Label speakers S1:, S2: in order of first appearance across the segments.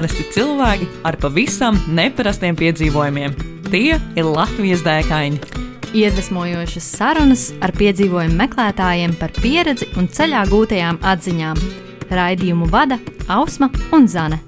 S1: Parasti cilvēki ar pavisam neparastiem piedzīvojumiem. Tie ir Latvijas dēkaini.
S2: Iedvesmojošas sarunas ar piedzīvojumu meklētājiem par pieredzi un ceļā gūtajām atziņām. Raidījumu vada Ausma un Zane.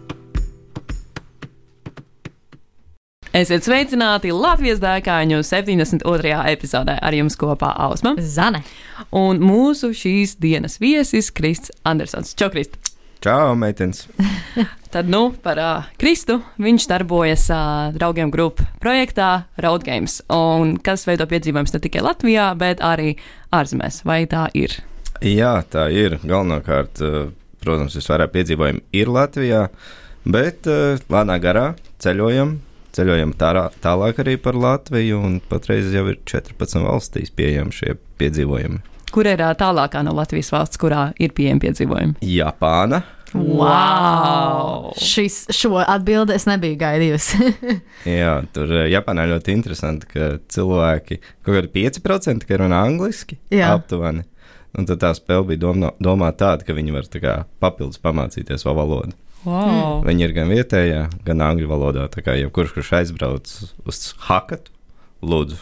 S1: Esiet sveicināti Latvijas dēkāņu 72. epizodē ar jums kopā Ausma
S2: Zane.
S1: un mūsu šīs dienas viesis Krists Andersons. Čau, Krist!
S3: Čau, meitenes!
S1: Tad, nu, par uh, Kristu. Viņš darbojas uh, draugiem grupu projektā Road Games, un kas veido piedzīvojumus ne tikai Latvijā, bet arī ārzemēs. Vai tā ir?
S3: Jā, tā ir. Galvenokārt, eh, protams, visvairāk piedzīvojumi ir Latvijā, bet eh, lēnā garā ceļojam. Ceļojam tā, tālāk arī par Latviju, un patreiz jau ir 14 valstīs pieejami šie piedzīvojumi.
S1: Kur ir uh, tālākā no Latvijas valsts, kurā ir pieejami piedzīvojumi?
S3: Japāna,
S1: Wow!
S2: Šis, šo atbildi es nebiju gaidījusi.
S3: Jā, tur eh, Japānā ļoti interesanti, ka cilvēki kaut kādi 5% ka runā angliski
S2: Jā.
S3: aptuveni. Un tad tā spēle bija domā, domāta tāda, ka viņi var tā kā papildus pamācīties vēl valodu.
S1: wow.
S3: Viņi ir gan vietējā, gan angļu valodā. Tā kā jebkurš, kurš aizbrauc uz hakatu, lūdzu.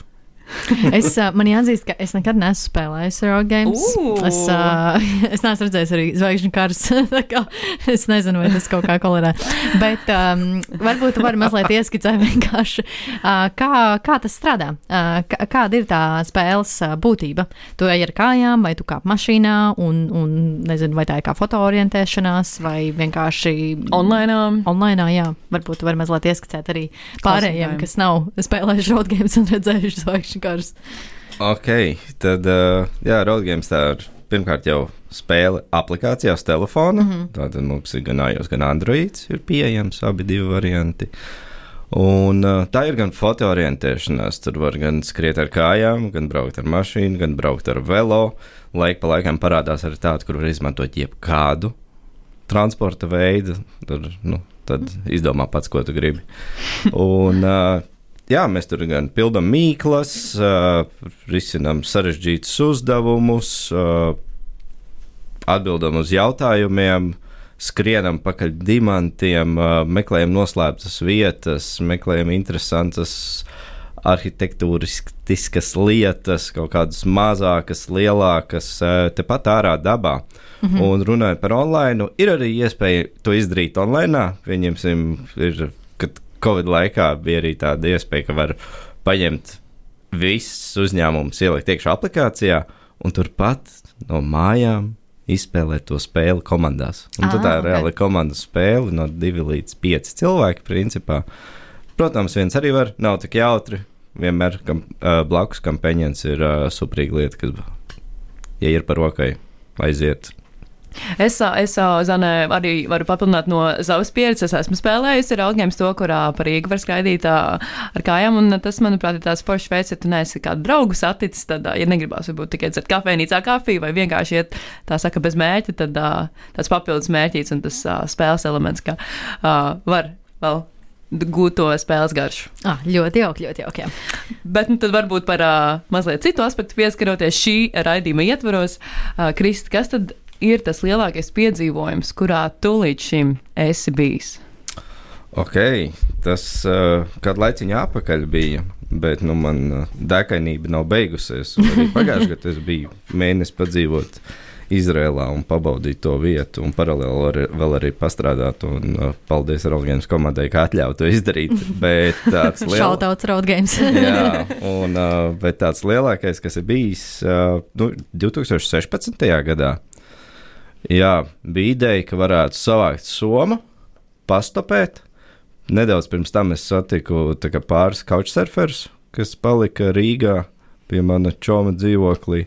S2: es, uh, man jāatzīst, ka es nekad neesmu spēlējis road games.
S1: Ooh.
S2: Es, uh, es neesmu redzējis arī zvaigžņu karus. tā kā es nezinu, vai tas kaut kā kolorē. Bet um, varbūt tu vari mazliet ieskicēt vienkārši, uh, kā, kā tas strādā. Uh, kā- kāda ir tā spēles uh, būtība? Tu ej ar kājām, vai tu kāp mašīnā, un, un nezinu, vai tā ir kā fotoorientēšanās, vai vienkārši
S1: Online.
S2: Online, jā, varbūt tu vari mazliet ieskicēt arī pārējiem, kas nav spēlējuši road games un redzējuši zvaigžņu karus.
S3: Ok, tad, uh, jā, Roadgames tā ir pirmkārt jau spēle aplikācijā uz telefona. Mm -hmm. Tātad mums ir gan iOS, gan Android, ir pieejams abi divi varianti. Un, uh, tā ir gan fotoorientēšanās. Tur var gan skriet ar kājām, gan braukt ar mašīnu, gan braukt ar velo. Laik pa laikam parādās arī tāda, kur var izmantot jebkādu transporta veidu. Tur, nu, tad izdomā pats, ko tu gribi. Un, uh, jā, mēs tur gan pildām mīklas, uh, risinām sarežģītus uzdevumus, uh, atbildam uz jautājumiem. Skrienam pakaļ dimantiem, uh, meklējam noslēptas vietas, meklējam interesantas arhitektūriskas lietas, kaut kādas mazākas, lielākas, tepat ārā dabā. Mm -hmm. Un runājot par online, ir arī iespēja to izdarīt online. Pieņemsim, ir, Covid laikā bija arī tāda iespēja, ka var paņemt visus uzņēmumus, ielikt iekšā aplikācijā un turpat no mājām izspēlēt to spēli komandās. Un tad tā
S2: Ah,
S3: ir
S2: ok.
S3: reāla komandas spēle no 2 līdz 5 cilvēki. Principā. Protams, viens arī var, nav tik jautri. Vienmēr kam, uh, blakus kampaņas ir uh, superīga lieta, kas, ja ir par rokai, aiziet.
S1: Es, es ā, Zane, arī varu papildināt no savas pieredzes. Es esmu spēlējusi ar augiem to, kurā par Rīgu var skaidīt ar kājām. Un tas, manuprāt, ir tāds foršs veids, ja tu neesi kādu draugu saticis. Tad, ja negribās varbūt tikai dzert kafejnīcā kafiju vai vienkārši iet, tā saka, bez mērķa, tad tāds papildus mērķis un tas spēles elements, ka var vēl gūt to spēles garšu.
S2: Ah, ļoti jauki, ļoti jauki.
S1: Bet nu, tad varbūt par uh, mazliet citu aspektu pieskaroties šī raidījuma ietvaros. Uh, Kristi, kas tad ir tas lielākais piedzīvojums, kurā tu līdz šim esi bijis?
S3: Ok, tas uh, kādu laiciņu atpakaļ bija, bet nu, man uh, dēkainība nav beigusies. un Arī pagājušajā gadā es biju mēnesi padzīvot Izrēlā un pabaudīt to vietu, un paralēli arī, vēl arī pastrādāt. Un, uh, paldies Rolgājas komandai, ka atļāva to izdarīt. Bet tāds liels.
S2: Šautauts games.
S3: Jā, un, uh, bet tāds lielākais, kas ir bijis uh, nu, 2016. gadā, jā, bija ideja, ka varētu savākt somu, pastopēt. Nedaudz pirms tam es satiku kā pāris couchsurferus, kas palika Rīgā pie mana čoma dzīvoklī.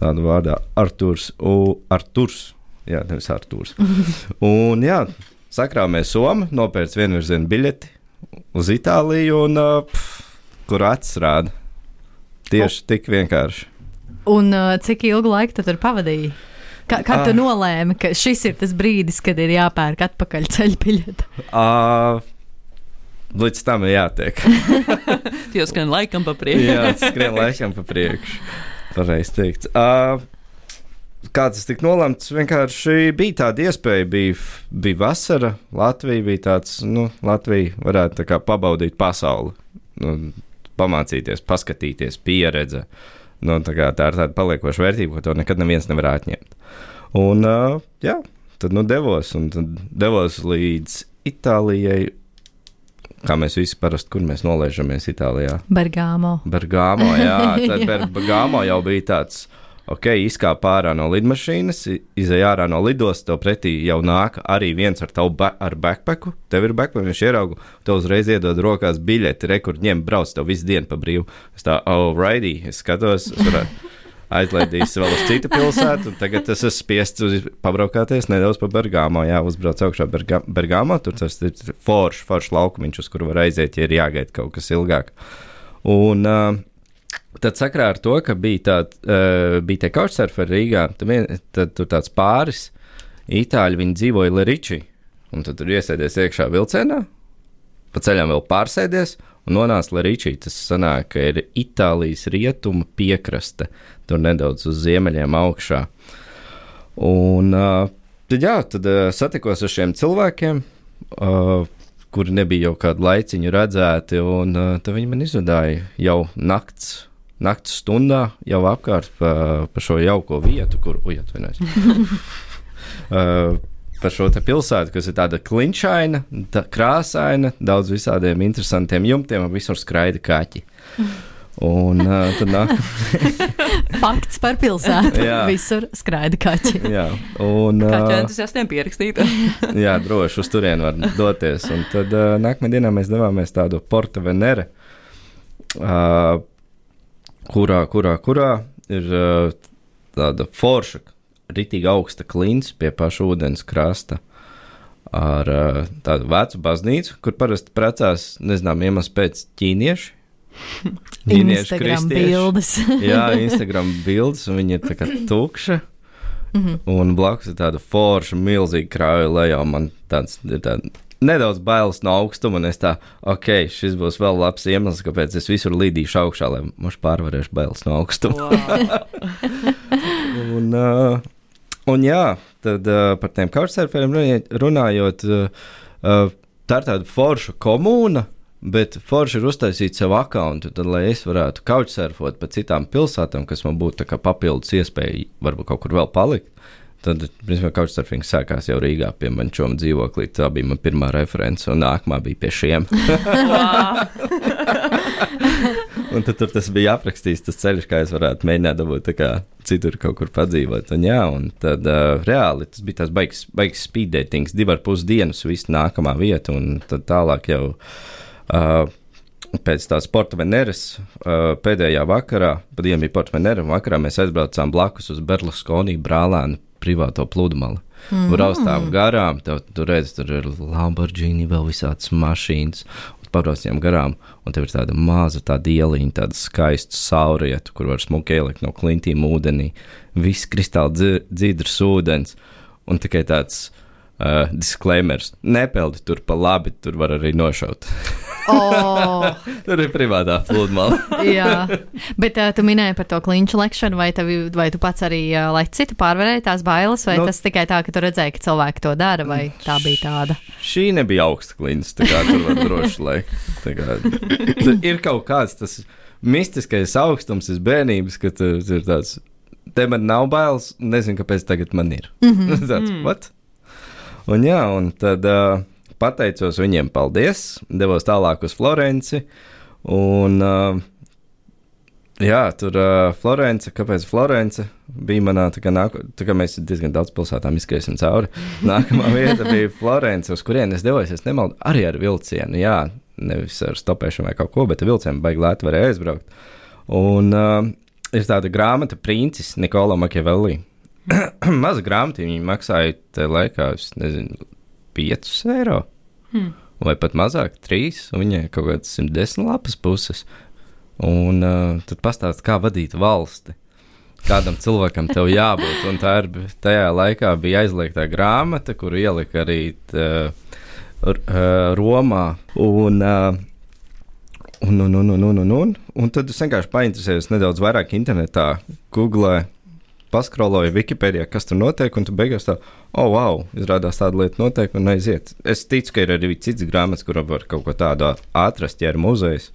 S3: Tāda vārdā Arturs. U, Arturs. Jā, nevis Arturs. Un jā, sakrāmēs somu, nopērts vienvirziena biļeti uz Itāliju, un, pff, kur acis rāda. Tieši tik vienkārši.
S2: Un cik ilgu laiku tu tur pavadīji? Ka, kad tu
S3: Ah.
S2: nolēmi, ka šis ir tas brīdis, kad ir jāpērk atpakaļ ceļu biļete?
S3: Uh, līdz tam ir jātiek.
S1: Jau skan laikam pa priekšu.
S3: Jā, skrien laikam pa priekšu. Pareizi teikt. Uh, kā tas tika nolemts, vienkārši bija tāda iespēja. Bija, bija vasara, Latvija bija tāds, nu, Latvija varētu tā kā pabaudīt pasauli, nu, pamācīties, paskatīties, pieredze. Nu, tā, kā, tā ir tāda paliekoša vērtība, ko to nekad neviens nevar atņemt. Un, uh, jā, tad nu devos, un tad devos līdz Itālijai. Kā mēs visi parasti, kur mēs nolaižamies Itālijā?
S2: Bergamo.
S3: Bergamo, jā, tad Bergamo jau bija tāds ok, izkāp ārā no lidmašīnas, izej ārā no lidostas, tev pretī jau nāk arī viens ar tavu ba ar backpacku. Tev ir backpack, viņš ierauga, tev uzreiz iedod rokās biļeti, rekur ņem, brauc tev visu dienu pa brīvu. Es tā, oh, righty, es skatos, es varētu aizlaidīs vēl uz citu pilsētu, tagad es esmu spiests uz pabraukāties nedaudz pa Bergamo, jā, uzbrauc augšā Berga Bergamo, tur tas ir foršs, foršs laukumiņš, uz kuru var aiziet, ja ir jāgaida kaut kas ilgāk. Un, uh, Tad sakrā ar to, ka bija, tād, uh, bija tie couchsurferi Rīgā, tad, vien, tad tur tāds pāris itāļi, viņi dzīvoja Leriči, un tad tur iesēdies iekšā vilcienā, pa ceļam vēl pārsēdies, un nonāca Leriči. Tas sanāk, ka ir Itālijas rietuma piekraste, tur nedaudz uz ziemeļiem augšā. Un tad, jā, tad satikos ar šiem cilvēkiem. Kuri nebija jau kādu laiciņu redzēti, un tad viņi man izvadīja jau nakts naktas stundā jau apkārt pa, pa šo jauko vietu, kur ujatvinās. uh, par šo pilsētu, kas ir tāda klinšaina, tā krāsaina, daudz visādiem interesantiem jumtiem, un visur skraida kaķi. Un uh, tad nāk.
S2: Fakts par pilsētu. jā, visur skraida kaķi.
S3: jā, un. Uh,
S1: Kaķi entuziastiem pierakstīta.
S3: jā, droši uz turieni var doties. Un tad uh, nākamajā dienā mēs devāmies tādu Porta Venere. Uh, kurā, kurā, kurā ir uh, tāda forša, rītīgi augsta klints pie paša ūdens krasta. Ar uh, tādu vecu baznīcu, kur parasti precās, nezinām, iemesls pēc ķīnieši.
S2: Instagram bildes.
S3: jā, Instagram bildes, un viņi ir tā kā tukša. Mm -hmm. Un blakus ir tāda forša, milzīga krāja lejā. Man tāds ir tāds nedaudz bailes no augstuma, un es tā, ok, šis būs vēl labs iemesls, kāpēc es visur lidīšu augšā, lai mums pārvarēšu bailes no augstuma. Wow. un, uh, un jā, tad uh, par tiem couchsurferiem runājot, uh, uh, tā ir tāda forša komūna. Bet forši ir uztaisīt savu akkontu, tad, lai es varētu couchsurfot pa citām pilsētām, kas man būtu papildus iespēja, varbūt kaut kur vēl palikt. Tad, principā, couchsurfing sākās jau Rīgā pie mančoma dzīvoklī. Tā bija mana pirmā reference, un nākamā bija pie šiem. un tad tur bija aprakstīts, tas ceļš, kā es varētu mēģināt dabūt citur kaut kur padzīvot. Un, jā, un tad uh, reāli tas bija tas baigs, baigs speedētings, divi ar pus dienas, viss nākamā vieta, un tad tālāk jau. Uh, Pēc tā sporta veneres uh, pēdējā vakarā, pat dienu bija sporta venera, vakarā mēs aizbraucām blakus uz Berlusconi brālēnu privāto pludmali. Mm. Braustām garām, tev, tur redz, tur ir Lamborghini, vēl visādas mašīnas. Pabraucām garām, un tev ir tāda maza tāda ieliņa, tāda skaista saurieta, kur var smuki ielikt no klintīm ūdenī. Viss kristāli dzīdrs ūdens, un tikai tāds uh, disclaimers. Nepeldi tur pa labi, tur var arī nošaut.
S2: Oh.
S3: Tur ir privātā pludmale.
S2: Jā, bet uh, tu minēji par to kliņšu lekšanu, vai, tevi, vai tu pats arī uh, lai citu pārvarēji tās bailes, vai nu, tas tikai tā, ka tu redzēji, ka cilvēki to dara, vai tā bija tāda?
S3: Šī nebija augsta kliņas, tā kā tur var droši laikt. Ir kaut kāds tas mistiskais augstums, tas bērnības, ka tas ir tāds. Te man nav bailes, nezinu, kāpēc tagad man ir. Mm -hmm. tāds, mm. what? Un jā, un tad. Uh, pateicos viņiem, paldies, devos tālāk uz Florenci. Un, uh, jā, tur uh, Florence, kāpēc Florence bija manā, tā kā, nāk, tā kā mēs diezgan daudz pilsētām izskriesim cauri. Nākamā vieta bija Florence, uz kurien es devos, es nemaldu, arī ar vilcienu. Jā, nevis ar stopēšanu vai kaut ko, bet ar vilcienu baigi lēti varēja aizbraukt. Un uh, ir tāda grāmata Princis Nikola Makiavelli. Maza grāmata, viņa maksāja tajā laikā, es nezinu, 5 eiro. Hmm. Vai pat mazāk, 3. Viņai kaut kādas 110 lapas puses. Un uh, tad pastāst, kā vadīt valsti. Kādam cilvēkam tev jābūt. Un tā ir tajā laikā bija aizliegtā grāmata, kur ielika arī tā, uh, Romā. Un, uh, Un, un, un, un, un, un, un, un tad es vienkārši painteresējos nedaudz vairāk internetā, googlē, paskroloju Wikipēdijā, kas tur notiek, un tu beigās tā, oh, wow, izrādās tāda lieta notiek un aiziet. Es ticu, ka ir arī cits grāmatas, kur var kaut ko tādu atrast, ja ir muzejs.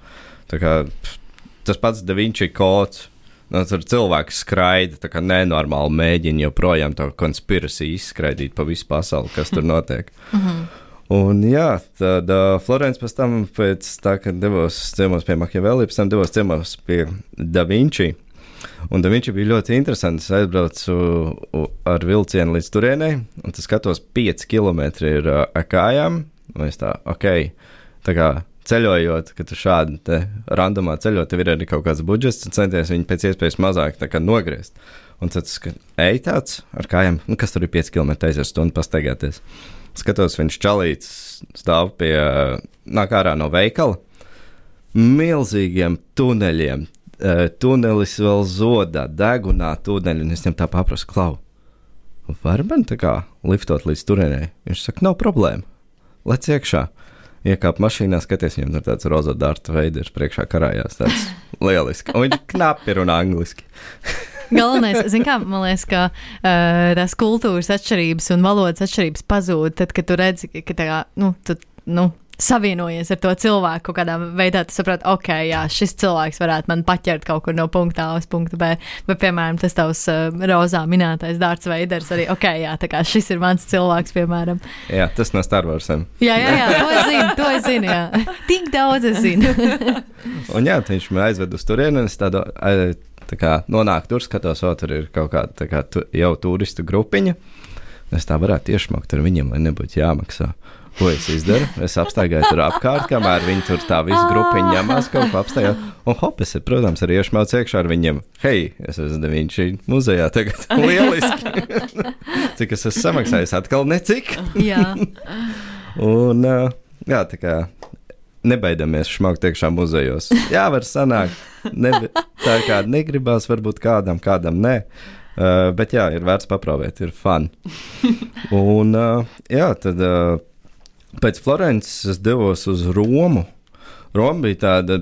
S3: Tā kā pff, tas pats Da Vinci kods. Nu, tur cilvēks skraida, tā kā nenormāli mēģina joprojām to konspirāciju izskraidīt pa visu pasauli, kas tur notiek. Un, jā, tad uh, Florence pēc tam, pēc tā, kad devos ciemos pie Machiavelli, pēc tam devos ciemos pie Da Vinci. Un Vinci bija ļoti interesants. Es aizbraucu ar vilcienu līdz turienei, un tas skatos 5 km ir uh, ar kājām. Un es tā, ok, tā kā ceļojot, kad tu šādi randomā ceļot, tev ir arī kaut kāds budžets, un centies viņu pēc iespējas mazāk nogriezt. Un tad skat, ej tāds ar kājām, nu, kas tur ir 5 km aizies stundu pastaigāties. Skatos, viņš čalīts stāv pie, nāk ārā no veikala, milzīgiem tuneļiem. Tunelis vēl zodā, degunā tuneļi, un es viņam tā paprasu, klau. Var man tā kā liftot līdz turienei? Viņš saka, nav problēma. Lec iekšā. Iekāp mašīnā, skaties, viņam tur tāds rozā dārta veiders priekšā karājās. Tāds lieliski. Un viņš knapi runā angliski.
S2: Galvenais, kā, man liekas, ka uh, tās kultūras atšķirības un valodas atšķirības pazūd, tad, kad tu redzi, ka tā, nu, tu, nu, savienojies ar to cilvēku kādā veidā, tu saproti, ok, jā, šis cilvēks varētu man paķert kaut kur no punkta A uz punktu B, vai, piemēram, tas tavs uh, rozā minētais Dārts Veiders arī, ok, jā, tā kā šis ir mans cilvēks, piemēram.
S3: Jā, tas no Star Warsiem.
S2: Jā, jā, jā, to es zinu, to es zinu, jā. Tik daudz es zinu.
S3: Un jā, viņš man aizved uz turieni, un es tādu, ā, tā kā nonāku tur, skatos, o, tur ir kaut kāda tā kā, tu, jau turistu grupiņa. Es tā varētu iešmakt ar viņiem, lai nebūtu jāmaksā. Ko es izdaru? Es apstaigāju tur apkārt, kamēr viņi tur tā visu grupiņu ņemās, kaut ko apstaigāju. Un hop, es, protams, arī iešmaucu iekšā ar viņiem. Hei, es esmu Davinčī muzejā tagad. Lieliski! Cik es esmu samaksājis? Atkal necik.
S2: jā.
S3: Un, jā, tā kā nebaidamies šmaukt iekšā muzejos. Jā, var sanākt. Nebe, tā kā negribās, varbūt kādam, kādam nē. Uh, bet jā, ir vērts paprāvēt, ir fun. Un uh, jā, tad uh, pēc Florences es devos uz Romu. Roma bija tāda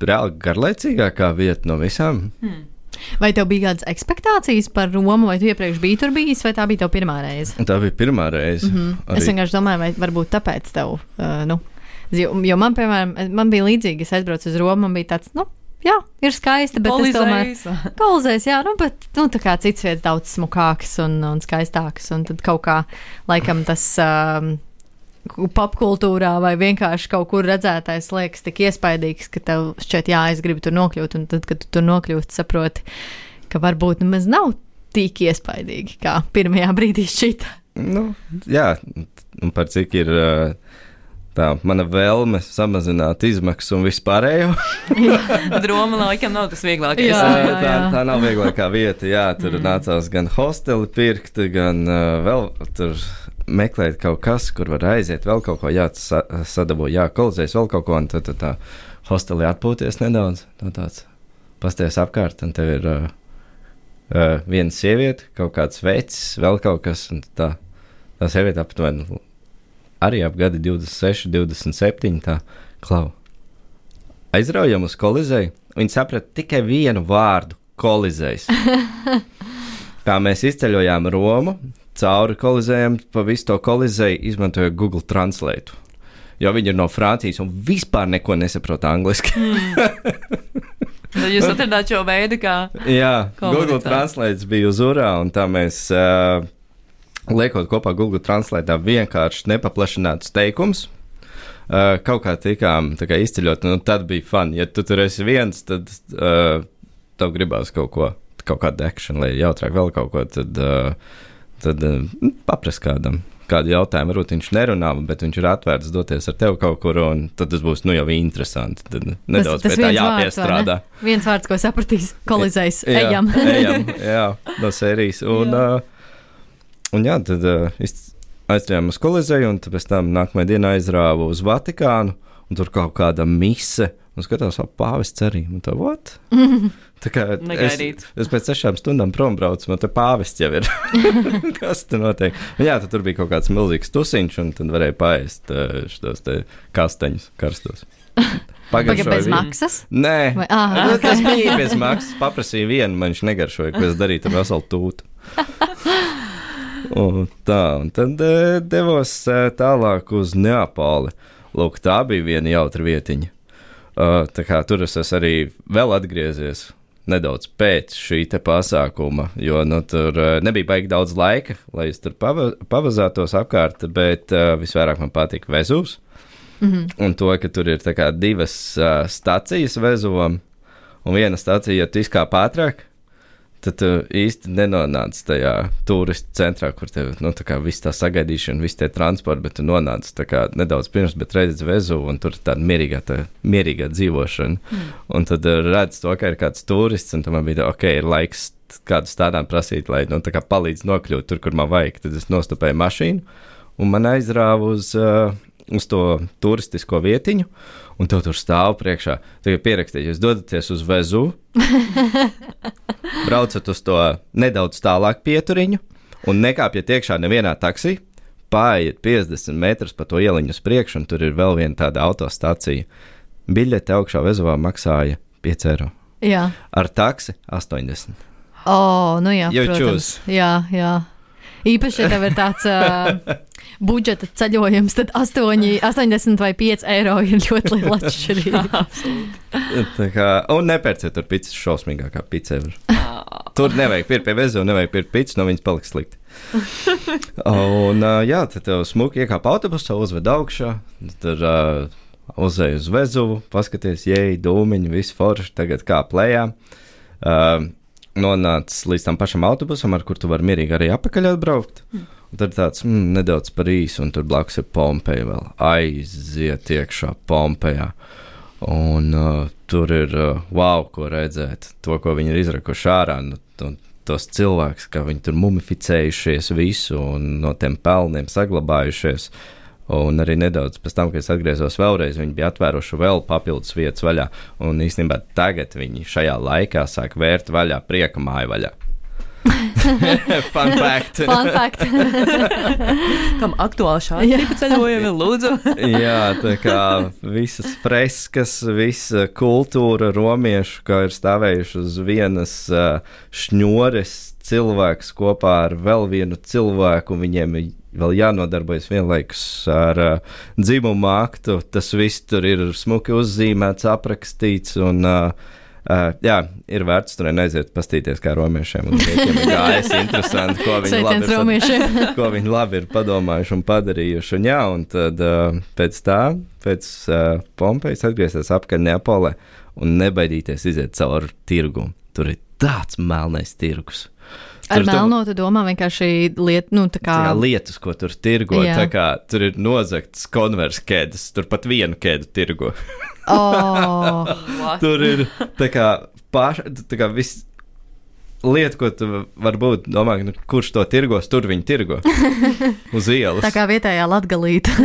S3: reāli garlaicīgākā vieta no visām.
S2: Vai tev bija kādas expectācijas par Romu, vai tu iepriekš biji tur bijis, vai tā bija tava pirmā reize?
S3: Tā bija pirmā reize. Mm
S2: Mhm. Es vienkārši domāju, vai varbūt tāpēc tev, uh, nu, jo, jo man, piemēram, man bija līdzīgi, es aizbraucu uz Romu, man bija tāds, nu, jā, ir skaisti, bet es tomēr. Kolizēs, jā, nu, bet nu, tā kā cits vietas daudz smukāks un, un skaistāks. Un tad kaut kā laikam tas um, popkultūrā vai vienkārši kaut kur redzētais liekas tik iespaidīgs, ka tev šķiet, jā, es gribu tur nokļūt. Un tad, kad tu tur nokļūsti, saproti, ka varbūt nemaz nav tik iespaidīgi, kā pirmajā brīdī šķita.
S3: Nu, jā, un par cik ir ā, tā mana vēlme samazināt izmaksas un vispārējo.
S1: Roma laikam nav tas vieglākais.
S2: Jā,
S3: Tā,
S2: jā,
S3: tā,
S2: jā.
S3: tā nav vieglākā vieta. Jā, tur mm. nācās gan hosteli pirkt, gan uh, vēl tur meklēt kaut kas, kur var aiziet, vēl kaut ko jāsa, sadabū, jā, kolizēs vēl kaut ko, un tad, tad tā hostelī atpūties nedaudz. Tā tāds pasties apkārt, un tev ir uh, uh, viena sieviete, kaut kāds vecs, vēl kaut kas, un tā, tā sieviete aptuveni arī ap gadi 26, 27, tā klau. Aizraujam uz kolizēju, viņi saprata tikai vienu vārdu - kolizējs. Kā mēs izceļojām Romu, cauri kolizējam, pa visu to kolizēju izmantojot Google Translate. Jo viņi ir no Francijas un vispār neko nesaprot angliski.
S1: Tad jūs atradāt šo veidu, kā.
S3: Jā, Google. Translate bija uz urā, un tā mēs uh, liekot kopā Google Translate vienkārši nepaplašināts teikums. Uh, kaut kā tikām tā kā izceļot, nu tad bija fun. Ja tu tur esi viens, tad uh, tev gribās kaut ko, kaut kādu akciju, lai jautrāk vēl kaut ko, tad, uh, tad uh, paprast kādam. Kādu jautājumu varbūt viņš nerunā, bet viņš ir atvērts doties ar tevi kaut kur, un tad tas būs nu, jau interesanti. Tad nedaudz
S2: tas
S3: pie tā
S2: viens vārds,
S3: jāpiestrādā.
S2: Viens vārds, ko sapratīs, kolizējs.
S3: Jā,
S2: Ejam.
S3: ejam jā, no sērijas. Un,
S2: Jā.
S3: uh, un jā, tad uh, iz- aizgājām uz Kolizēju, un pēc tam nākamajā dienā aizrāvu uz Vatikānu, un tur kaut kāda mise. Un skatās, ap pāvests arī. Tā? Tā kā es,
S1: Negaidīts.
S3: es pēc sešām stundām prom braucu, man te pāvests jau ir. Kas tur notiek? Un jā, tad tur bija kaut kāds milzīgs tusiņš, un tad varēja paēst uh, šos te kastaņus karstos.
S2: Pagaid, bez
S3: vienu.
S2: maksas?
S3: Nē,
S2: Vai- ah,
S3: Nu, tas bija bez maksas. Paprasīju vienu, man viņš negaršoja, ko es darītu ar veselu tūtu. Un tā, un tad eh, devos eh, tālāk uz Neapoli. Lūk, tā bija viena jautra vietiņa. Uh, tā kā tur es esmu arī vēl atgriezies nedaudz pēc šī pasākuma, jo nu, tur uh, nebija baigi daudz laika, lai es tur pava pavazātos apkārt, bet uh, visvairāk man patika Vezuvs. Mm -hmm. Un to, ka tur ir kā divas uh, stacijas Vezuvam, un viena stacija, ja tu izkāp ātrāk, tad tu īsti nenonāc tajā turistu centrā, kur tev nu, tā viss tā sagaidīšana, viss tie transporti, bet tu nonāc tā kā nedaudz pirms, bet reizes vezu, un tur ir tāda mierīgā, tā, mierīgā dzīvošana. Mm. Un tad uh, redz to, ka ir kāds turists, un tam bija, tā, ok, ir laiks kādu stādām prasīt, lai, nu, tā kā palīdz nokļūt tur, kur man vajag. Tad es nostupēju mašīnu, un man aizrāva uz, uh, uz to turistisko vietiņu, un tev tur stāv priekšā. Tagad pierakstīt, jūs dodaties uz Vezu, braucat uz to nedaudz tālāk pieturiņu un nekāpjat iekšā nevienā taksī. Pāriet 50 metrus pa to ieliņu uz priekšu, un tur ir vēl viena tāda autostācija. Biļete augšā Vezuvā maksāja 5 eiro.
S2: Jā.
S3: Ar taksi 80.
S2: O, nu jā,
S3: You
S2: protams. Jā, jā. Īpaši, ja tev ir tāds uh, budžeta ceļojums, tad 8, 80 vai 5 eiro ir ļoti liela atšķirība.
S3: Kā, un nepērciet tur pīcis šausmīgākā pizza. Tur nevajag pirkt pie vezu, nevajag pirkt pīcis, no viņas paliks slikti. un, uh, jā, tad tev smuki iekāp autobusā, uzved augšā, tur uh, uzēj uz vezuvu, paskaties, jēj, dūmiņi, viss forši, tagad kā plējā. Uh, nonāc līdz tam pašam autobusam, ar kur tu vari mierīgi arī apakaļ atbraukt. Un tad tāds mm, nedaudz par īsu, un tur blakus ir Pompeja vēl. Aiziet iekšā Pompejā. Un uh, tur ir uh, wow, ko redzēt. To, ko viņi ir izrakuši ārā. Nu, tu, tos cilvēkus, kā viņi tur mumificējušies visu un no tiem pelniem saglabājušies. Un arī nedaudz pēc tam, kad es atgriezos vēlreiz, viņi bija atvēruši vēl papildus vietas vaļā. Un īstenībā tagad viņi šajā laikā sāk vērt vaļā prieka māju vaļā. Fun fact!
S2: Fun fact.
S1: Kam aktuāli šādi tipi ceļojumi, lūdzu?
S3: Jā, tā kā visas freskas, visa kultūra romiešu, kā ir stāvējuši uz vienas uh, šņores cilvēks kopā ar vēl vienu cilvēku, viņiem ir vēl jānodarbojas vienlaikus ar uh, dzimumu aktu. Tas viss tur ir smuki uzzīmēts, aprakstīts. Un, uh, Uh, jā, ir vērts tur aiziet, pastīties, kā romiešiem un grieķiem ir gājis. Interesanti, ko viņi, labi ir, ko viņi labi ir padomājuši un padarījuši. Un, jā, un tad uh, pēc tā, pēc uh, Pompejas atgriezties apkārt Neapolē un nebaidīties iziet cauri tirgumu. Tur ir tāds melnais tirgus.
S2: Ar melno tu domā vienkārši liet, nu, tā kā.
S3: Tā kā lietas, ko tur tirgo,
S2: Jā.
S3: tā kā tur ir nozagts konversas ķēdes, tur pat vienu ķēdi tirgo.
S2: Oh,
S3: tur ir tā kā paša, tā kā viss. Lieta, ko tu varbūt domā, nu, kurš to tirgos, tur viņi tirgo. Uz ielas.
S2: tā kā vietējā latgalīta.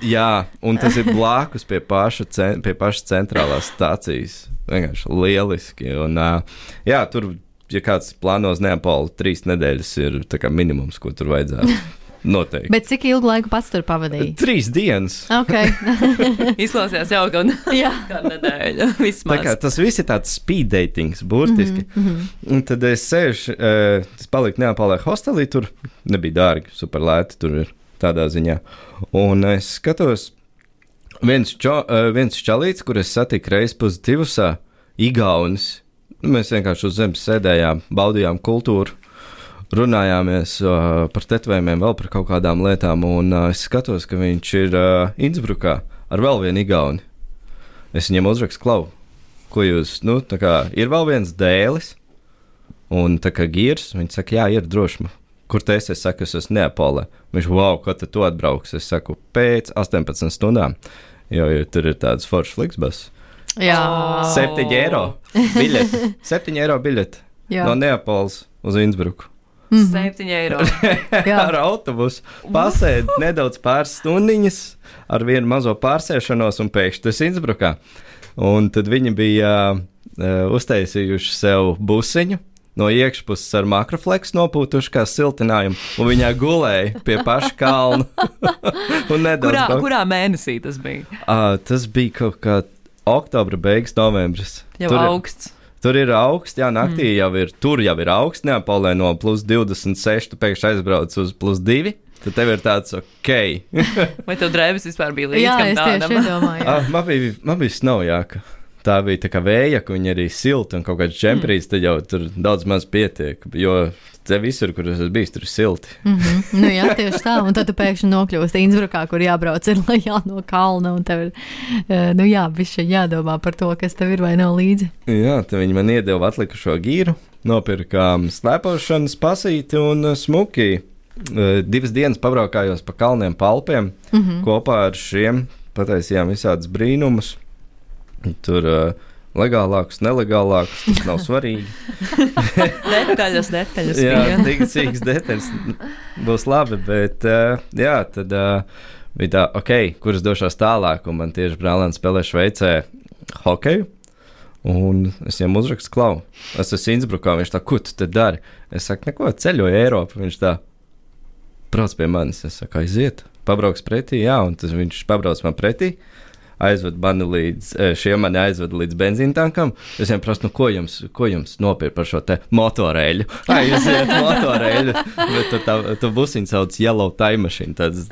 S3: Jā, un tas ir blakus pie paša, cen, pie paša centrālās stācijas. Vienkārši lieliski. Un, jā, tur, ja kāds plāno uz Neapoli, trīs nedēļas ir tā kā minimums, ko tur vajadzētu. Noteikti.
S2: Bet cik ilgu laiku pats tur pavadīji?
S3: Trīs dienas.
S2: Ok.
S1: Izklausījās jau gan Vismaz.
S3: kā, tas viss ir tāds speed datings, burtiski. Mm -hmm. Un tad es sēžu, uh, es paliku Neapolē hostelī, tur nebija dārgi, super lēti tur ir tādā ziņā. Un es skatos, viens, čo, uh, viens čalīts, kur es satiku reiz pozitīvusā, Igaunis. Nu, Mēs vienkārši uz zemes sēdējām, baudījām kultūru. Runājāmies uh, par tetovējumiem, vēl par kaut kādām lietām, un uh, es skatos, ka viņš ir uh, Innsbrukā ar vēl vienu igauni. Es viņam uzrakstu klavu, ko jūs, nu, tā kā ir vēl viens dēlis, un tā kā girs, viņš saka, jā, ir droši. Kur te esi? Es saku, es esmu Neapolē. Viņš, wow, kad tu atbrauks? Es saku, pēc 18 stundām, jo, jo tur ir tāds foršs fliksbas.
S2: Jā.
S3: 7 eiro biļete. 7 eiro biļete no Neapoles uz Innsbruku.
S1: Septiņi eiro.
S2: Jā.
S3: ar autobusu pasēdi nedaudz pāris stundiņas ar vienu mazo pārsēšanos, un pēkšņi tas Innsbrukā. Un tad viņi bija uh, uztaisījuši sev busiņu. No iekšpuses ar makrofleksu nopūtuši kā siltinājumu, un viņa gulēja pie paša kalna. un nedaudz
S1: Kurā, kurā mēnesī tas bija?
S3: Uh, tas bija kaut kā oktobra beigas, novembris.
S1: Jau
S3: tur,
S1: augsts.
S3: tur ir augsts, jā, naktī mm. jau ir, tur jau ir augsts, neapolē no plus 26, tu pēkšņi aizbrauc uz plus 2. Tad tev ir tāds ok.
S1: Vai tev drēbes vispār bija līdzi?
S2: Jā, es
S1: tādam?
S2: tieši domāju.
S3: ah, man bija, man bija snovjāka. Tā bija tā kā vēja, ka viņa arī silta un kaut kāds džemprīs, tad jau tur daudz maz pietiek. Jo te visur, kur es esmu bijis, tur ir silti.
S2: Mm -hmm. nu, jā, tieši tā. Un tad tu pēkšņi nokļūsi Innsbrukā, kur jābrauc ir lejā no kalna. Un tev ir, eh, nu jā, jādomā par to, kas tev ir vai nav līdzi.
S3: Jā, tad viņi man iedeva atlikušo gīru, nopirkām slēpošanas pasīti un uh, smuki. Uh, Divas dienas pabraukājos pa kalniem, pa Alpiem.
S2: Mm -hmm.
S3: Kopā ar šiem pataisījām visādus brīnumus. Tur uh, legālākus, nelegālākus, tas nav svarīgi.
S1: Detaļas, detaļas.
S3: jā, tik cīks detaļas būs labi, bet uh, jā, tad uh, bija tā, ok, kurš došos tālāk, un man tieši brālēns spēlē Šveicē hokeju. Un es viņam uzrakstu, klau, es esmu Innsbrukā. Viņš tā, ko tu te dari? Es saku, neko, ceļoju Eiropu. Viņš tā, brauc pie manis. Es saku, aiziet, pabrauks pretī, jā, un tas viņš pabrauc man pretī. Aizved mani līdz, eh, šie mani aizved līdz benzīna tankam. Es viņam prasu, nu, ko jums, ko jums nopirkt par šo te motorēļu? Aiziet, motorēļu. Bet tur tā, tu busiņu sauc Yellow Time Machine, tāds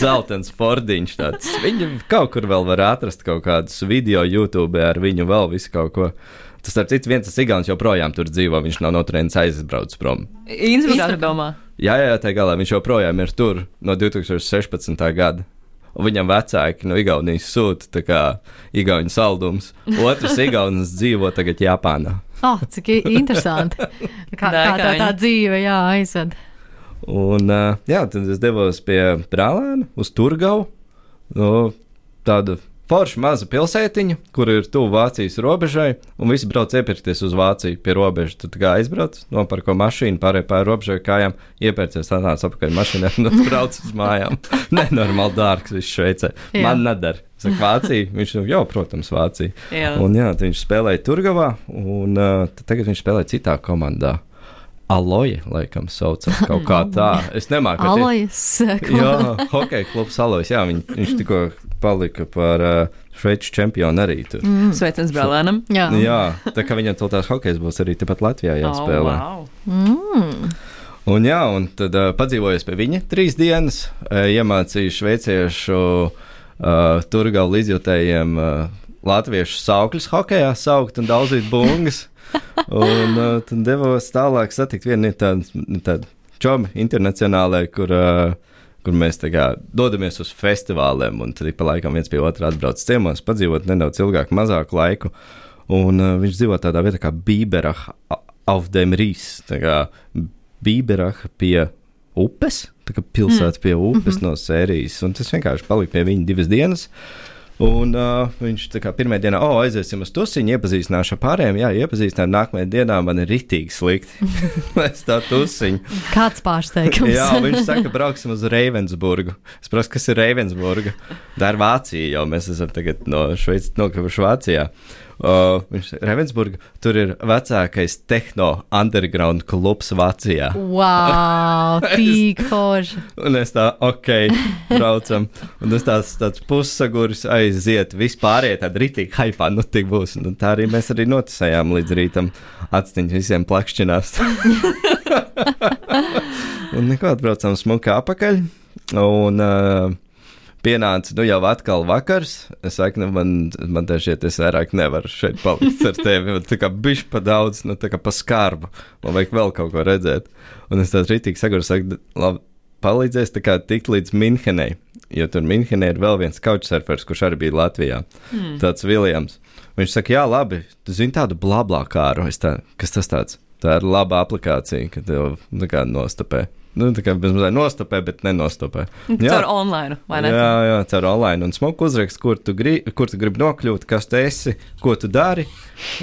S3: dzeltens Fordiņš. Tāds. Viņi kaut kur vēl var atrast kaut kādus video YouTube ar viņu vēl visu kaut ko. Tas, starp citu, viens tas Igauns joprojām tur dzīvo, viņš nav no turienes aizbraucis prom.
S1: Innsbrukā, tu domā?
S3: Jā, jā, tā galā viņš joprojām ir tur no 2016. gada. Viņam vecāki no Igaunijas sūta tā kā Igaunijas saldums. Otrs Igaunis dzīvo tagad Japānā.
S2: Oh, cik interesanti. Kā, kā tā, tā dzīve, jā, aizved.
S3: Un uh, jā, tad es devos pie brālēna uz Turgavu. No, tādu foršu mazu pilsētiņu, kur ir tuvu Vācijas robežai, un visi brauc iepirkties uz Vāciju pie robežas. Tā kā aizbrauc, nopērko mašīnu, pārējai pāri robežai kājām, iepērcies tādā apakaļ mašīnā un brauc uz mājām. Nenormāli dārgs viss Šveicē. Man nedara. Saka, Vācija. Viņš jau, protams, Vācija.
S1: Jā.
S3: Un jā, tad viņš spēlēja Turgavā, un uh, tad tagad viņš spēlē citā komandā. Aloja, laikam, saucās kaut kā tā. Es nemāku
S2: Alojas.
S3: Jā, hokeja klubs Alojas. Jā, viņ, viņš tikko palika par uh, Šveices čempionu arī tur.
S2: Mm.
S1: Sveiciens brālēnam.
S2: Jā.
S3: Jā, tā kā viņam to tās hokejs būs arī tepat Latvijā jāspēlē.
S1: Oh, wow.
S2: Mm.
S3: Un jā, un tad uh, padzīvojos pie viņa trīs dienas, uh, iemācīju šveiciešu uh, turgavu līdzjūtējiem uh, latviešu saukļus hokejā saukt un daudzīt bungas. un uh, tad devos tālāk satikt vienu tādu tād čomu internacionālai, kur, uh, kur mēs kā dodamies uz festivāliem, un tad ik pa laikam viens pie otra atbrauc ciemos, padzīvot nedaudz ilgāku, mazāku laiku. Un uh, viņš dzīvo tādā vietā kā Bīberach auf dem Rīs. Tā kā Bīberach pie upes, tā kā pilsēta pie upes mm. no sērijas. Un tas vienkārši palika pie viņa divas dienas. Un uh, viņš tā kā pirmā dienā, oh, aiziesim uz tusiņu, iepazīstināšu ar pārējiem. Jā, iepazīstināšu, nākamajā dienā man ir ritīgi slikti. es tā tusiņu.
S2: Kāds pārsteigums?
S3: Jā, viņš saka, brauksim uz Ravensburgu. Es prasu, kas ir Ravensburga. Tā ir Vācija, jau mēs esam tagad no Šveices nokļuvuši Vācijā. Uh, viņš saka, Ravensburga, tur ir vecākais tehno underground klubs Vācijā.
S2: Wow, tik forši.
S3: Un es tā, ok, braucam. Un es tāds, tāds pussaguris aiziet, vispārējie tādi rītīgi haipā, nu tik būs. Un tā arī mēs arī noticējām līdz rītam. Atstiņas visiem plakšķinās. un neko atbraucam smuki apakaļ. Un uh, pienāca, nu jau atkal vakars. Es saku, nu man, man te šķiet, es vairāk nevaru šeit palikt ar tevi. Man Tā kā bišķi pa daudz, nu tā kā pa skarbu. Man vajag vēl kaut ko redzēt. Un es tāds rītīgi saguru, saku, labi, palīdzēs tā kā tikt līdz Minhenei. Jo tur Minhenē ir vēl viens couchsurfers, kurš arī bija Latvijā. Mm. Tāds Viljams. Viņš saka, jā, labi, tu zini tādu blablā kāru. Es tā, kas tas tāds? Tā ir laba aplikācija, kad tev nu, kā nostapē. Nu, tā kā bez mazliet nostapē, bet nenostapē.
S1: Caur online, vai ne?
S3: Jā, jā, caur online. Un smuku uzrakst, kur tu, gribi, kur tu gribi nokļūt, kas tu esi, ko tu dari.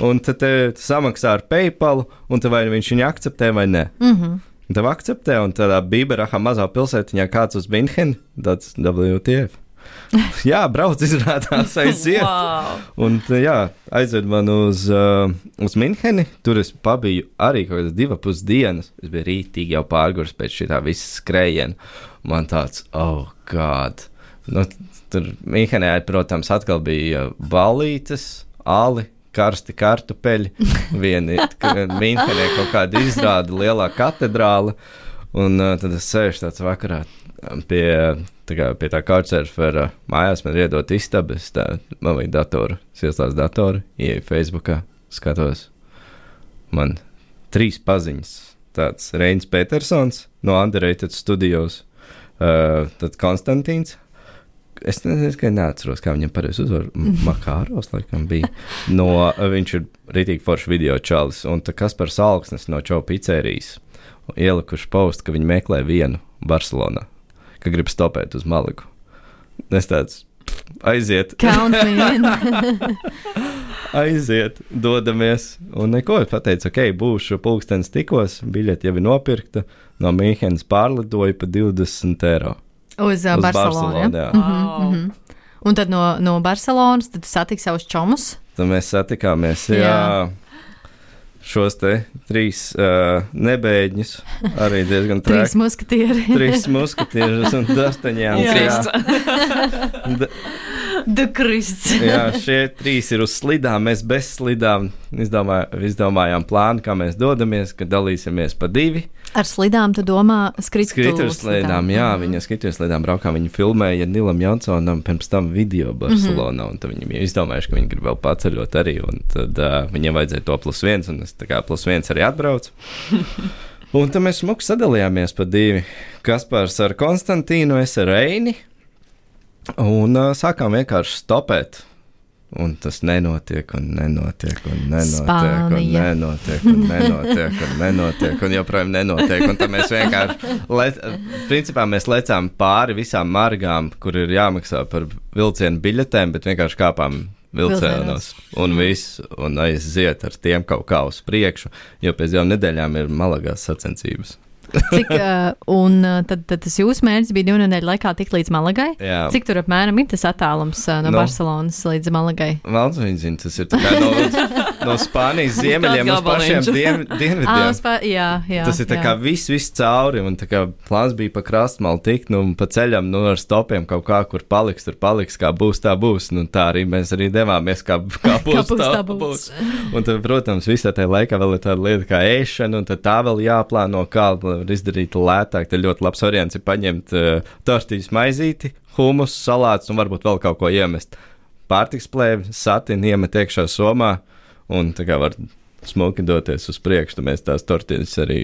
S3: Un tad te samaksā ar PayPal, un vai viņš viņu akceptē vai nē.
S2: Mm -hmm.
S3: Un Tev akceptē, un tādā Bīberahā mazā pilsētiņā kāds uz Minhenu, tāds WTF. jā, brauc, izrādās, aiziet.
S1: Wow.
S3: Un tā, jā, aizved man uz, uh, uz Minheni. Tur es pabiju arī kaut kādas divas pusdienas. Es biju rītīgi jau pārgājis pēc šī visa skrējiena. Man tāds, oh, God! Nu, tur Mīnhenē, protams, atkal bija balītes, ali, karsti kartupeļi. Viena ir Mīnhenē kaut kāda izrāda, lielā katedrāla. Un uh, tad es sēžu tāds vakarā pie tā, kā, pie tā couchsurfera mājās, man ir iedot istabu, es tā, man vajag datoru, es ieslēdzu datoru, ieeju Facebookā, skatos, man trīs paziņas. Tāds Reins Petersons no Underrated Studios, uh, tad Konstantīns. Es nezinu, neatceros, kā viņam pareizi uzvar. Makāros, laikam, bija. No, viņš ir rītīgi foršs video čalis, un tā kas par salksnes no Čau pizzerijas ielikuši postu, ka viņi meklē vienu Barcelonā, ka grib stopēt uz Maliku. Es tāds aiziet.
S2: Count me in.
S3: aiziet, dodamies. Un neko, es pateicu, ok, būšu pulkstenis tikos, biļete jau ir nopirkta, no Mīnhenes pārlidoju pa 20 eiro.
S2: Uz, uh,
S3: Uz
S2: Barcelonu.
S3: Barcelonu,
S2: ja?
S3: jā.
S2: Mhm, mhm. Un tad no, no Barcelonas satiksi savus čomus.
S3: Tad mēs satikāmies, jā.
S2: Jā.
S3: Šos trīs uh, nebēģņus, arī diezgan
S2: Trīs
S3: traki.
S2: muskatieri.
S3: Trīs muskatiežus un dastaņām. Jā, šie trīs ir uz slidām. Mēs bez slidām izdomā, izdomājām plānu, kā mēs dodamies, ka dalīsimies pa divi.
S2: Ar slidām tu domā skritu
S3: Skrituļu slēdām, jā, viņa skrituļu slēdām braukā. Viņa filmēja Nilam Jansonam pirms tam video Barcelonā, un tad viņi izdomājuši, ka viņi grib vēl paceļot arī, un tad uh, viņiem vajadzēja to plus viens, un es tā kā plus viens arī atbraucu. Un tad mēs smuki sadalījāmies pa divi. Kaspars ar Konstantīnu, es ar Reini, un uh, sākām vienkārši stopēt. Un tas nenotiek, un nenotiek, un nenotiek, un
S2: Spānija.
S3: nenotiek, un nenotiek, un nenotiek, un joprojām nenotiek. Un tad mēs vienkārši, le, principā, mēs lecām pāri visām margām, kur ir jāmaksā par vilcienu biļetēm, bet vienkārši kāpām vilcienos un viss, un aiziet ar tiem kaut kā uz priekšu, jo pēc divām nedēļām ir malagās sacensības.
S2: Cik, uh, un uh, tad, tad tas jūsu mērķis bija divu nedēļu laikā tikt līdz Malagai?
S3: Jā.
S2: Cik tur apmēram ir tas attālums uh, no
S3: Nu.
S2: Barcelonas līdz Malagai?
S3: Valds viņa zina, tas ir kā no, no Spānijas ziemeļiem uz pašiem dien, dienvidiem.
S2: spā, jā, jā.
S3: Tas ir tā
S2: jā.
S3: kā viss, viss cauri, un tā kā plāns bija pa krastmalu tikt, nu, pa ceļam, nu, ar stopiem kaut kā, kur paliks, tur paliks, kā būs, tā būs. Nu, tā arī mēs arī devāmies, kā, kā būs,
S2: būs,
S3: tā
S2: tā
S3: būs.
S2: būs.
S3: Un tad, protams, visā tajā laikā vēl ir tāda lieta kā ēšana, un tad tā vēl jāplāno, kā var izdarīt lētāk. Tad ļoti labs variants ir paņemt uh, tortīšu maizīti, humus, salātus un varbūt vēl kaut ko iemest. Pārtiks plēvi, satini, iemet iekšā somā, un tā kā var smuki doties uz priekšu, tad mēs tās tortīnas arī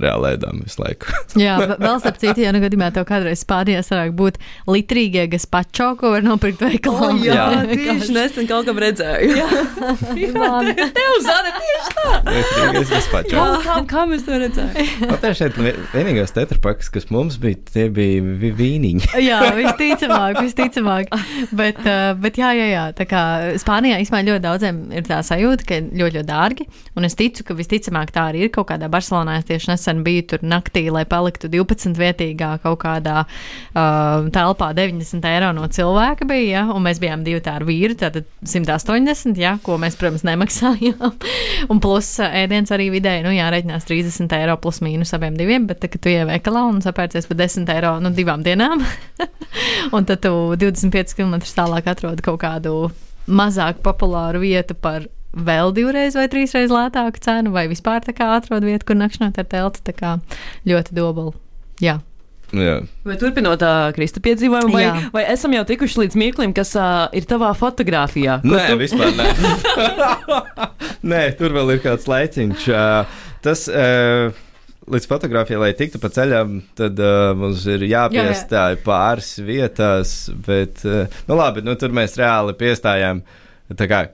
S3: reāli ēdām visu laiku.
S2: Jā, vēl starp citu, ja nu gadījumā tev kādreiz Spānijā sanāk būt litrīgie gaspačo, ko var nopirkt veikalā.
S1: Jā,
S3: Jā.
S1: tieši nesen kaut kam redzēju. Jā,
S2: Man.
S1: tev zana tieši tā.
S3: Vienīgais, kas pačā.
S1: Kā, kā, mēs to redzējām?
S3: Nu, tā šeit vi- vienīgais tetrapakas, kas mums bija, tie bija vīniņi.
S2: Jā, visticamāk, visticamāk. Bet, uh, bet jā, jā, jā. Tā kā Spānijā īstenībā ļoti daudziem ir tā sajūta, ka ļoti, ļoti dārgi. Un es ticu, ka visticamāk tā arī ir kaut kādā Barcelonā. Es tieši nesen biju tur naktī, lai paliktu 12 vietīgā kaut kādā uh, telpā 90 eiro no cilvēka bija. Ja? Un mēs bijām divi tā ar vīru, tātad 180, ja? ko mēs, protams, nemaksājām. un plus uh, ēdiens arī vidēji, nu jāreikinās 30 eiro plus mīnus abiem diviem, bet tā, kad tu ieveikalā un sapērcies par 10 eiro nu, divām dienām, un tad tu 25 km tālāk atrodi kaut kādu mazāk populāru vietu par vēl divreiz vai trīsreiz lētāku cenu, vai vispār tā kā atrod vietu, kur nakšņot ar telti. Tā kā ļoti dobuli. Jā.
S3: Jā.
S1: Vai turpinot uh, Krista piedzīvojumu, vai,
S2: Jā.
S1: vai esam jau tikuši līdz mirklim, kas uh, ir tavā fotografijā?
S3: Nē,
S1: tu-
S3: vispār nē. nē, tur vēl ir kāds laiciņš. Uh, tas. Uh, Līdz fotografijai, lai tiktu pa ceļam, tad uh, mums ir jāpiestāj pāris vietās. Bet, uh, nu labi, nu, tur mēs reāli piestājām tā kā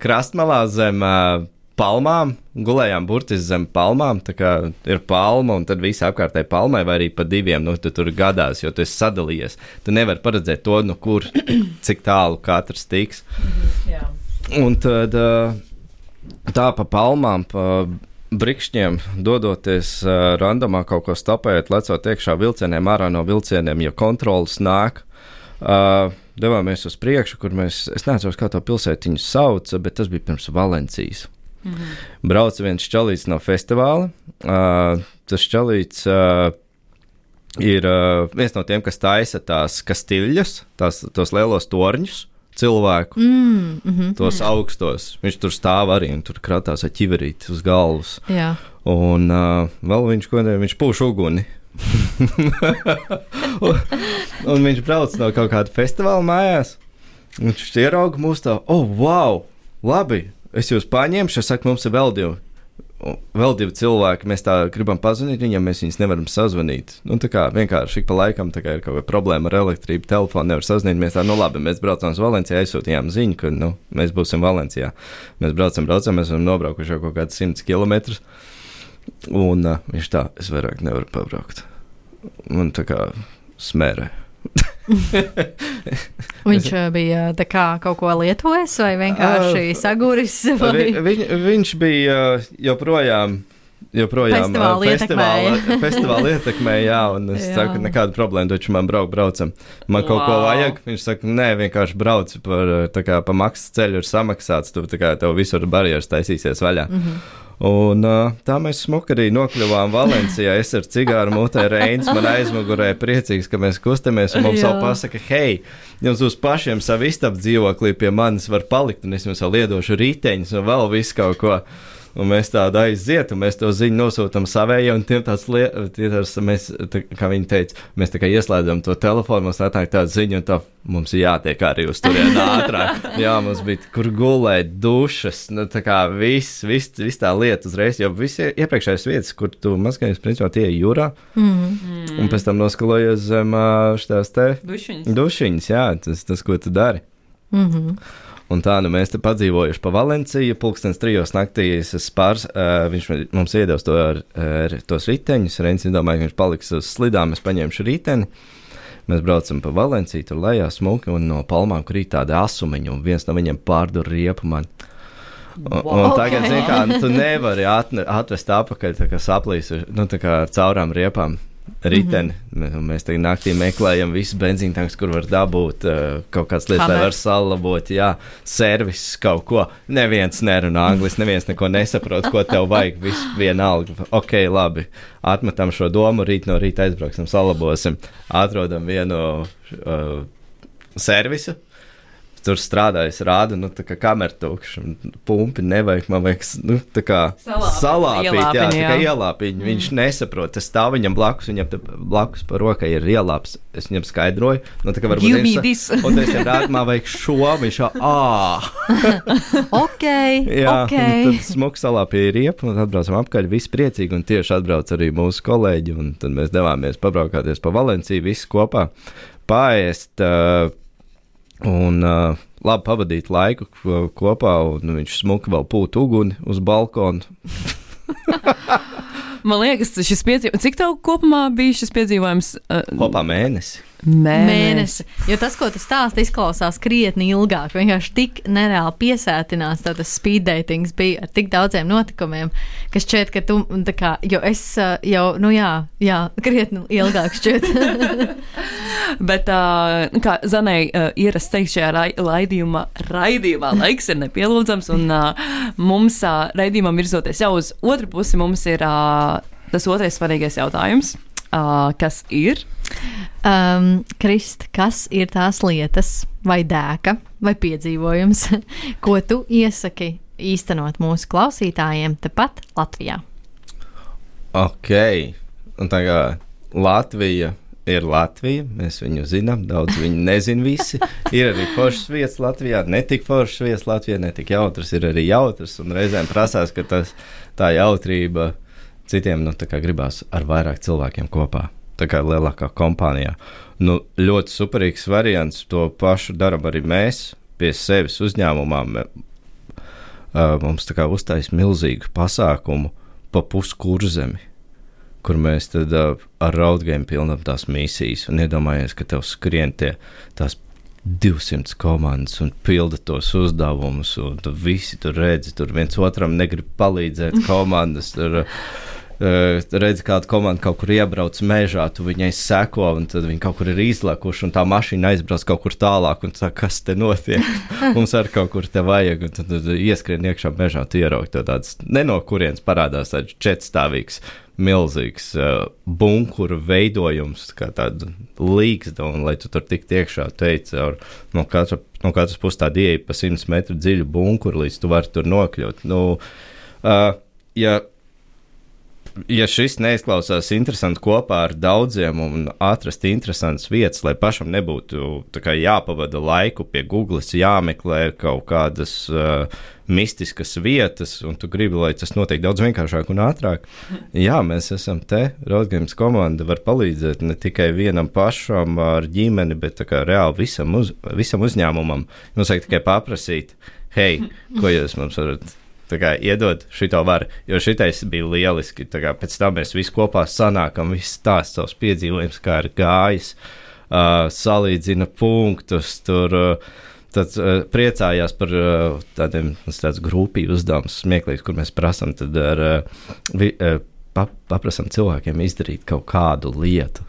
S3: krastmalā zem uh, palmām, gulējām burtiski zem palmām. Tā kā ir palma, un tad viss apkārtēji palmai, vai arī pa diviem, nu, tu tur gadās, jo tu esi sadalījies. Tu nevari paredzēt to, nu, kur, cik tālu katrs tiks.
S1: Jā.
S3: Un tad tā pa palmām, pa brikšņiem, dodoties uh, randomā kaut ko stopēt, lecot iekšā vilcieniem, ārā no vilcieniem, ja kontrols nāk. Uh, devāmies uz priekšu, kur mēs, es nezinu, kā to pilsētiņu sauca, bet tas bija pirms Valencijas. Mm -hmm. Brauca viens čalīts no festivāla. Uh, tas čalīts uh, ir uh, viens no tiem, kas taisa tās kastiļus, tās, tos lielos torņus cilvēku,
S2: Mm, mhm.
S3: tos augstos. Viņš tur stāv arī un tur kratās ar ķiverīti uz galvas.
S2: Jā.
S3: Un uh, vēl viņš, ko ne, viņš pūš uguni. Un, un viņš brauc no kaut kāda festivāla mājās. Viņš ierauga mūsu tā, oh, wow, labi, es jūs paņemšu. Es saku, mums ir vēl divi. Vēl divi cilvēki, mēs tā gribam pazvanīt viņam, mēs viņus nevaram sazvanīt. Nu, tā kā vienkārši ik pa laikam ir kaut kāda problēma ar elektrību, telefonu nevar sazvanīt. Mēs tā, nu labi, mēs braucam uz Valencijā, aizsūtījām ziņu, ka nu, mēs būsim Valencijā. Mēs braucam, braucam, mēs esam nobraukuši jau kaut kādus simtus kilometrus. Un uh, viņš tā, es vairāk nevaru pabraukt. Man tā kā smērē.
S2: Viņš bija kā kaut ko lietojis vai vienkārši
S3: Ā,
S2: saguris? Vai?
S3: Vi, viņ, viņš bija uh, joprojām. Joprojām uh, festivāla,
S2: ietekmēja.
S3: festivāla ietekmē, jā, un es
S2: Jā.
S3: saku, nekāda problēma, taču man brauk, braucam. Man kaut ko
S1: Wow.
S3: vajag, viņš saka, nē, vienkārši brauc par, uh, kā pa maksas ceļu ir samaksāts, tu tā kā tev visur barjeras taisīsies vaļā. Mm -hmm. Un tā mēs smuki arī nokļuvām Valencijā. Es ar cigāru mutē Reins man aizmugurē priecīgs, ka mēs kustamies. Un mums
S2: Jā.
S3: vēl pasaka, hei, jums uz pašiem savu istabu dzīvoklī pie manis var palikt, un es jums vēl iedošu riteņus un vēl visu kaut ko. Un mēs tādu aiziet, un mēs to ziņu nosūtām savējiem, un tiem tāds lietas, mēs, tā, kā viņi teica, mēs tā kā ieslēdzam to telefonu, mums atnāk tāda ziņa, un tā mums ir jātiek arī uz turieni ātrāk. Jā, mums bija kur gulēt, dušas, nu tā kā viss, viss, viss tā lieta uzreiz, jo visi iepriekšējās vietas, kur tu mazgājies, principā tie ir jūrā,
S2: Mm.
S3: un pēc tam noskalojies zem šitās te
S1: Dušiņas.
S3: dušiņas, jā, tas, tas, ko tu dari.
S2: Mm -hmm.
S3: Un tā nu mēs te padzīvojuši pa Valenciju. Pūkstens trijos naktī es pārs, uh, viņš mums iedos to ar, ar tos riteņus. Reins domāja, ka viņš paliks uz slidām, es paņemšu riteni. Mēs braucam pa Valenciju, tur lejā smuki un no palmām krīt tādi asumiņi, un viens no viņiem pārdur riepu man. Un,
S1: Wow.
S3: un tagad,
S2: Ok.
S3: zini, kā nu, tu nevari atne, atvest atpakaļ, tā kā saplīs, nu, tā kā ar caurām riepām. Riteni. Mm -hmm. Mēs tagad naktī meklējam visus benzīntankus, kur var dabūt uh, kaut kādas lietas, lai var salabot, jā, servis kaut ko. Neviens nerunā angliski, neviens neko nesaprot, ko tev vajag. Viss vienalga. Ok, labi. Atmetam šo domu, rīt no rīta aizbrauksim, salabosim. Atrodam vienu uh, servisu. Tur strādājas, rāda, nu, tā kā kamera tukša, pumpi nevajag, man vajag, nu, tā kā
S1: Salāpīt,
S3: salāpīt, jā, tā kā
S1: jā.
S3: ielāpiņu. Mm. Viņš nesaprot, tas stāv viņam blakus, viņam te blakus par rokai ir ielāps. Es viņam skaidroju, nu, tā kā varbūt
S1: Give
S3: viņš
S1: this.
S3: Un es viņam rādu, man vajag šo, viņš jau, ā,
S2: Ok,
S3: jā,
S2: ok.
S3: un tad smuks salāpīja riepu, un atbraucam apkaļ, visi priecīgi, un tieši atbrauc arī mūsu kolēģi, un tad mēs devāmies pabraukāties pa Valenciju, visi kopā, paēst, uh, un uh, labi pavadīt laiku ko- kopā, un viņš smuki vēl pūt uguni uz balkonu.
S1: Man liekas, šis piedzīvojums, cik tev kopumā bija šis piedzīvojums?
S3: Kopā mēnesi.
S2: Mēnesi. Jo tas, ko tu stāsti, izklausās krietni ilgāk. Vienkārši tik nereāli piesētināts, tas speed datings bija ar tik daudziem notikumiem, ka šķiet, ka tu, tā kā, jo es jau, nu jā, jā krietni ilgāk šķiet.
S1: Bet, uh, kā Zanai uh, ierasts teikt, šajā rai, raidījumā, raidījumā laiks ir nepielūdzams, un uh, mums uh, raidījumam virzoties jau uz otru pusi, mums ir uh, tas otrais svarīgais jautājums, uh, kas ir.
S2: Um, Krist, kas ir tās lietas, vai dēka, vai piedzīvojums, ko tu iesaki īstenot mūsu klausītājiem tepat Latvijā?
S3: Ok, un tā kā Latvija ir Latvija, mēs viņu zinām, daudz viņu nezina visi. Ir arī foršas vietas Latvijā, ne tik foršas vietas Latvijā, ne tik jautras, ir arī jautras, un reizēm prasās, ka tas, tā jautrība citiem nu, gribās ar vairāk cilvēkiem kopā. Tā kā lielākā kompānijā. Nu, ļoti superīgs variants. To pašu darām arī mēs pie sevis uzņēmumā. Mums tā kā uztaisīja milzīgu pasākumu pa puskurzemi, kur mēs tad uh, ar raudgēm pilnām tās misijas un iedomājamies, ka tev skrien tie tās 200 komandas un pilda tos uzdevumus, un tu visi tur redzi, tur viens otram negrib palīdzēt komandas. Tur, Uh, redzi, kāda komanda kaut kur iebrauc mežā, tu viņai seko, un tad viņi kaut kur ir izlekuši, un tā mašīna aizbrauc kaut kur tālāk, un tā, kas te notiek? Mums arī kaut kur te vajag, un tad, tad ieskrien iekšā mežā, tu ieraugi to tāds, ne no kurienes parādās tāds četstāvīgs, milzīgs uh, bunkuru veidojums, kā tāda līgsta, un lai tu tur tiktu iekšā, teici, ar, no, katra, no katras puses tāda ieeja pa 100 metru dziļu bunkuru, līdz tu vari tur nokļūt. Nu, uh, ja ja šis neizklausās interesanti kopā ar daudziem un atrast interesantas vietas, lai pašam nebūtu jāpavada laiku pie Google, jāmeklē kaut kādas uh, mistiskas vietas, un tu gribi, lai tas notiek daudz vienkāršāk un ātrāk. Jā, mēs esam te. Roadgames komanda var palīdzēt ne tikai vienam pašam ar ģimeni, bet reāli visam, uz, visam uzņēmumam. Mums vajag tikai paprasīt, hei, ko jūs mums varat Tā kā iedod šito varu, jo šitais bija lieliski. Kā, pēc tam mēs visi kopā sanākam, visi stāst savus piedzīvojumus, kā ir gājis, uh, salīdzina punktus. Tur, uh, Tad uh, priecājās par uh, tādiem grupiju uzdevumiem, smieklīgus, kur mēs prasām, tad ar, uh, vi, uh, pa, paprasām cilvēkiem izdarīt kaut kādu lietu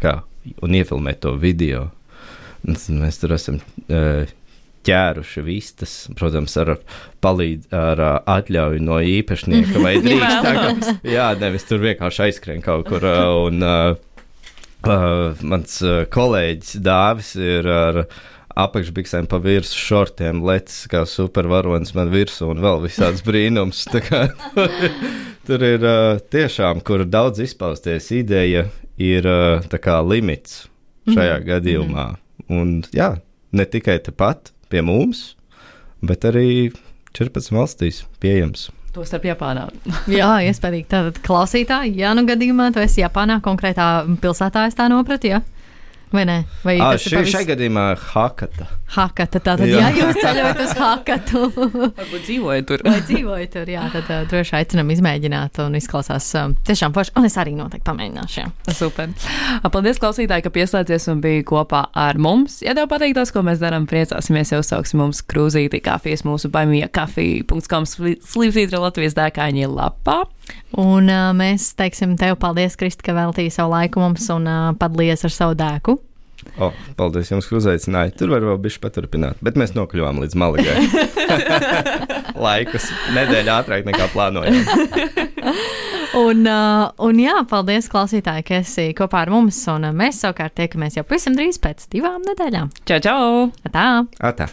S3: kā, un iefilmēt to video. Un mēs tur esam uh, ķēruši vistas, protams, ar, palīdz, ar atļauju no īpašnieka vai drīkst. tā, jā, nevis tur vienkārši aizskrien kaut kur. Un, uh, uh, mans kolēģis Dāvis ir ar apakšbiksēm pa virsmu šortiem, lecis kā supervaronis man virsū un vēl visāds brīnums. Kā, tur ir uh, tiešām, kur daudz izpausties ideja, ir uh, kā limits šajā mm -hmm. gadījumā. Un jā, ne tikai tepat, pie mums, bet arī 14 valstīs pieejams.
S1: Tostarp Japānā.
S2: Jā, iespējams. Tātad klausītāji, ja nu gadījumā tu esi Japānā, konkrētā pilsētā, es tā nopratu, ja? Vai ne? Vai
S3: à, šī, pavis... šajā gadījumā Hakata.
S2: Hakata, tātad, jā, ja jūs ceļojat uz Hakatu.
S1: Varbūt dzīvojat tur.
S2: vai dzīvojat tur, jā, tad uh, droši aicinam izmēģināt un izklausās uh, tiešām forši. Un es arī noteikti pamēģināšu. Jā.
S1: Super. Paldies, klausītāji, ka pieslēdzies un bija kopā ar mums. Ja tev patīk tas, ko mēs darām, priecāsimies, ja uzsauksim mums krūzīti kafijas mūsu baimija kafija.com slīpsītra Latvijas dēkāņi lapā.
S2: Un uh, mēs teiksim tev paldies, Kristi, ka veltīji savu laiku mums un uh, padalījies ar savu dēku.
S3: O, paldies jums, ka uzaicinājāt. Tur var vēl bišķi paturpināt, bet mēs nokļuvām līdz Malagai. Laikus nedēļa ātrāk nekā plānojām.
S2: un, uh, un jā, paldies, klausītāji, ka esi kopā ar mums. Un mēs savukārt tiekamies jau pavisam drīz pēc divām nedēļām.
S1: Čau, čau!
S2: Atā!
S3: Atā.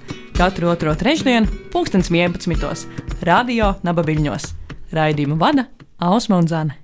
S1: Katru otro trešdienu, pulkstens 11. Radio Nabaviļņos. Raidījumu vada Ausma un Zana.